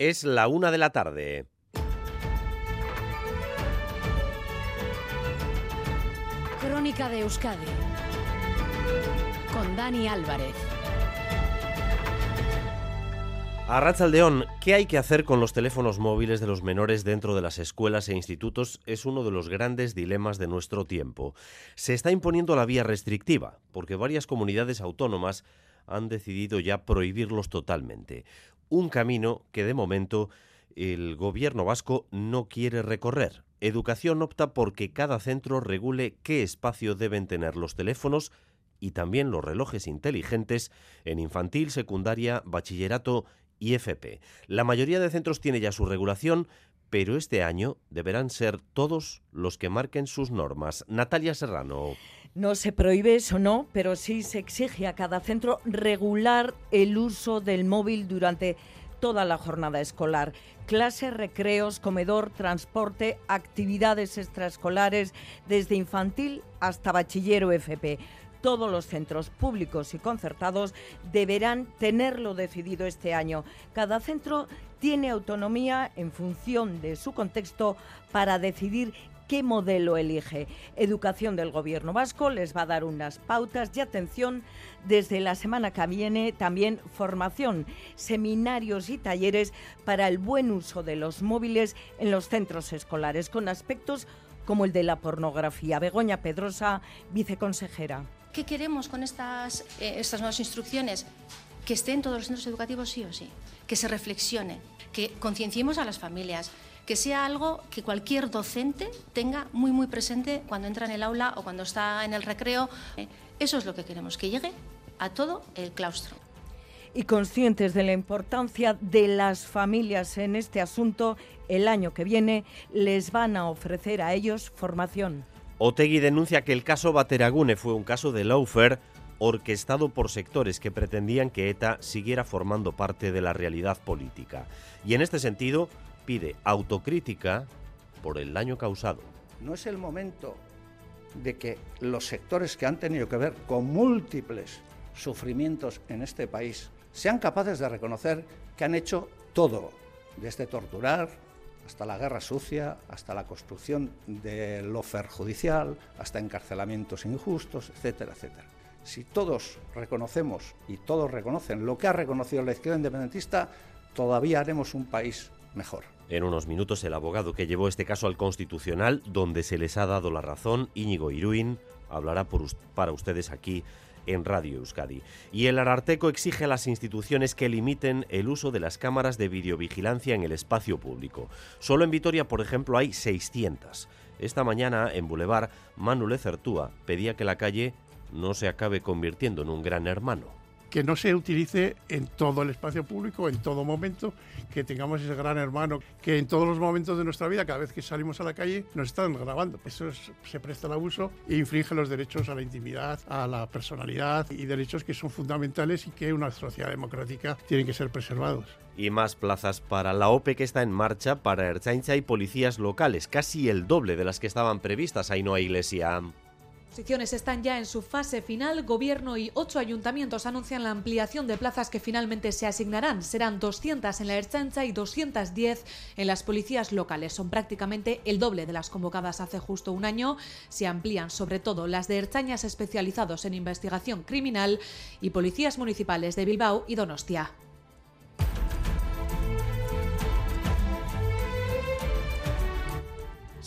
Es la una de la tarde. Crónica de Euskadi con Dani Álvarez. A Rachaldeón, ¿qué hay que hacer con los teléfonos móviles de los menores dentro de las escuelas e institutos? Es uno de los grandes dilemas de nuestro tiempo. Se está imponiendo la vía restrictiva, porque varias comunidades autónomas han decidido ya prohibirlos totalmente. Un camino que de momento el gobierno vasco no quiere recorrer. Educación opta porque cada centro regule qué espacio deben tener los teléfonos y también los relojes inteligentes en infantil, secundaria, bachillerato y FP. La mayoría de centros tiene ya su regulación, pero este año deberán ser todos los que marquen sus normas. Natalia Serrano. No se prohíbe eso, no, pero sí se exige a cada centro regular el uso del móvil durante toda la jornada escolar. Clases, recreos, comedor, transporte, actividades extraescolares, desde infantil hasta bachillero FP. Todos los centros públicos y concertados deberán tenerlo decidido este año. Cada centro tiene autonomía en función de su contexto para decidir qué modelo elige. Educación del Gobierno vasco les va a dar unas pautas y atención desde la semana que viene también formación, seminarios y talleres para el buen uso de los móviles en los centros escolares con aspectos como el de la pornografía. Begoña Pedrosa, viceconsejera. ¿Qué queremos con estas, eh, estas nuevas instrucciones? Que estén todos los centros educativos sí o sí, que se reflexione, que concienciemos a las familias, que sea algo que cualquier docente tenga muy muy presente cuando entra en el aula o cuando está en el recreo. Eso es lo que queremos, que llegue a todo el claustro. Y conscientes de la importancia de las familias en este asunto, el año que viene les van a ofrecer a ellos formación. Otegui denuncia que el caso Bateragune fue un caso de lawfare orquestado por sectores que pretendían que ETA siguiera formando parte de la realidad política. Y en este sentido pide autocrítica por el daño causado. No es el momento de que los sectores que han tenido que ver con múltiples sufrimientos en este país sean capaces de reconocer que han hecho todo, desde torturar, hasta la guerra sucia, hasta la construcción del lofer judicial, hasta encarcelamientos injustos, etcétera, etcétera. Si todos reconocemos y todos reconocen lo que ha reconocido la izquierda independentista, todavía haremos un país mejor. En unos minutos el abogado que llevó este caso al Constitucional, donde se les ha dado la razón, Íñigo Iruín, hablará para ustedes aquí en Radio Euskadi. Y el Ararteco exige a las instituciones que limiten el uso de las cámaras de videovigilancia en el espacio público. Solo en Vitoria, por ejemplo, hay 600. Esta mañana, en Boulevard, Manuel Certúa pedía que la calle no se acabe convirtiendo en un gran hermano que no se utilice en todo el espacio público, en todo momento, que tengamos ese gran hermano, que en todos los momentos de nuestra vida, cada vez que salimos a la calle, nos están grabando. Eso se presta al abuso e infringe los derechos a la intimidad, a la personalidad y derechos que son fundamentales y que una sociedad democrática tienen que ser preservados y más plazas para la OPE que está en marcha para Erchaincha y policías locales, casi el doble de las que estaban previstas. Ahí no hay iglesia posiciones están ya en su fase final. Gobierno y ocho ayuntamientos anuncian la ampliación de plazas que finalmente se asignarán. Serán 200 en la Erchancha y 210 en las policías locales. Son prácticamente el doble de las convocadas hace justo un año. Se amplían sobre todo las de Erchañas especializados en investigación criminal y policías municipales de Bilbao y Donostia.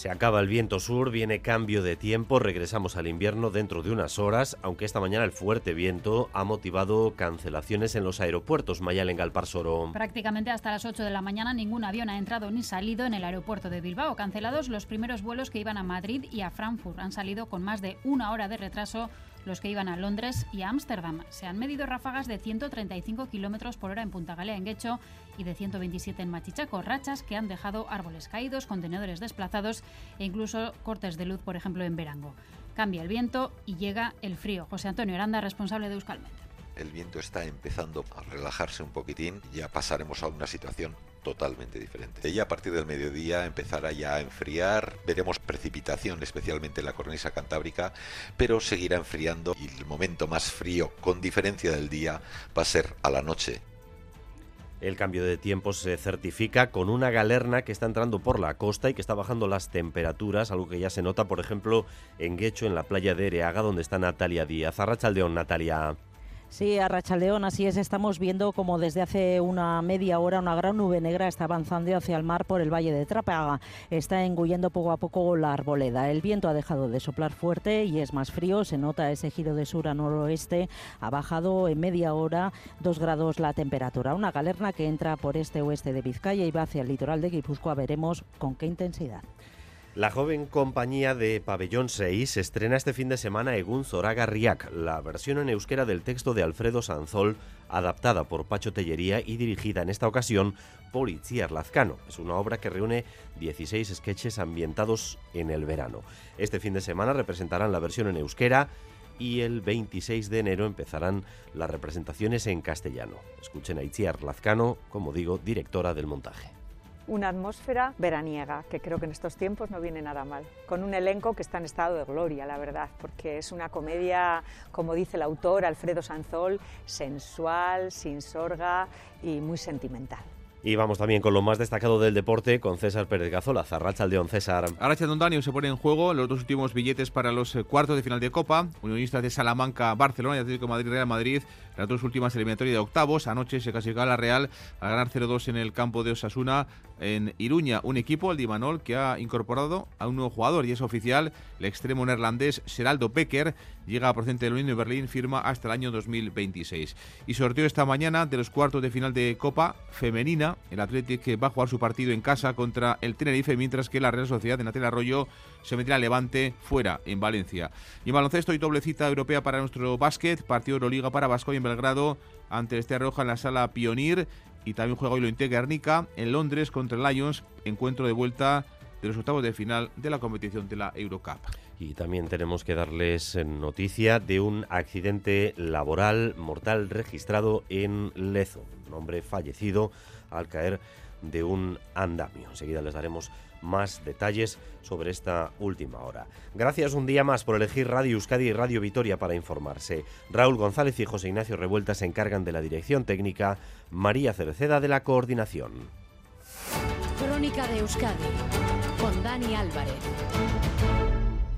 Se acaba el viento sur, viene cambio de tiempo, regresamos al invierno dentro de unas horas, aunque esta mañana el fuerte viento ha motivado cancelaciones en los aeropuertos Mayal en. Prácticamente hasta las 8 de la mañana ningún avión ha entrado ni salido en el aeropuerto de Bilbao. Cancelados los primeros vuelos que iban a Madrid y a Frankfurt. Han salido con más de una hora de retraso los que iban a Londres y a Ámsterdam. Se han medido ráfagas de 135 km por hora en Punta Galea, en Guecho, y de 127 en Machichaco, rachas que han dejado árboles caídos, contenedores desplazados e incluso cortes de luz, por ejemplo, en Verango. Cambia el viento y llega el frío. José Antonio Aranda, responsable de Euskalmet. El viento está empezando a relajarse un poquitín, ya pasaremos a una situación totalmente diferente. Y a partir del mediodía empezará ya a enfriar, veremos precipitación especialmente en la cornisa cantábrica, pero seguirá enfriando y el momento más frío con diferencia del día va a ser a la noche El cambio de tiempo se certifica con una galerna que está entrando por la costa y que está bajando las temperaturas, algo que ya se nota, por ejemplo, en Guecho, en la playa de Ereaga, donde está Natalia Díaz. Arrachaldeón, Natalia. Sí, a Rachaldeón, así es. Estamos viendo como desde hace una media hora una gran nube negra está avanzando hacia el mar por el valle de Trápaga. Está engullendo poco a poco la arboleda. El viento ha dejado de soplar fuerte y es más frío. Se nota ese giro de sur a noroeste. Ha bajado en media hora dos grados la temperatura. Una galerna que entra por este oeste de Vizcaya y va hacia el litoral de Guipúzcoa. Veremos con qué intensidad. La joven compañía de Pabellón 6 estrena este fin de semana Egun Zoraga Riak, la versión en euskera del texto de Alfredo Sanzol, adaptada por Pacho Tellería y dirigida en esta ocasión por Itziar Lazcano. Es una obra que reúne 16 sketches ambientados en el verano. Este fin de semana representarán la versión en euskera y el 26 de enero empezarán las representaciones en castellano. Escuchen a Itziar Lazcano, como digo, directora del montaje una atmósfera veraniega, que creo que en estos tiempos no viene nada mal, con un elenco que está en estado de gloria, la verdad, porque es una comedia, como dice el autor Alfredo Sanzol, sensual, sin sorga y muy sentimental. Y vamos también con lo más destacado del deporte con César Pérez Gazola. Zarracha Aldeón, César. Arracha Don Daniel se pone en juego los dos últimos billetes para los eh, cuartos de final de Copa. Unionistas de Salamanca, Barcelona y Atlético Madrid, Real Madrid. Las dos últimas eliminatorias de octavos. Anoche se clasificaba la Real a ganar 0-2 en el campo de Osasuna en Iruña. Un equipo, el Dimanol, que ha incorporado a un nuevo jugador y es oficial. El extremo neerlandés Seraldo Becker llega procedente del Unión de Berlín, firma hasta el año 2026. Y sorteo esta mañana de los cuartos de final de Copa femenina. El Atlético va a jugar su partido en casa contra el Tenerife, mientras que la Real Sociedad de Natal Arroyo se meterá a Levante fuera, en Valencia. Y en baloncesto y doblecita europea para nuestro básquet, partido Euroliga para Vasco y en Belgrado ante este Roja en la sala Pionir y también juega hoy lo Inte Guernica en Londres contra el Lions, encuentro de vuelta de los octavos de final de la competición de la Eurocup. Y también tenemos que darles noticia de un accidente laboral mortal registrado en Lezo. Un hombre fallecido al caer de un andamio. Enseguida les daremos más detalles sobre esta última hora. Gracias un día más por elegir Radio Euskadi y Radio Vitoria para informarse. Raúl González y José Ignacio Revuelta se encargan de la dirección técnica, María Cereceda de la coordinación. Crónica de Euskadi con Dani Álvarez.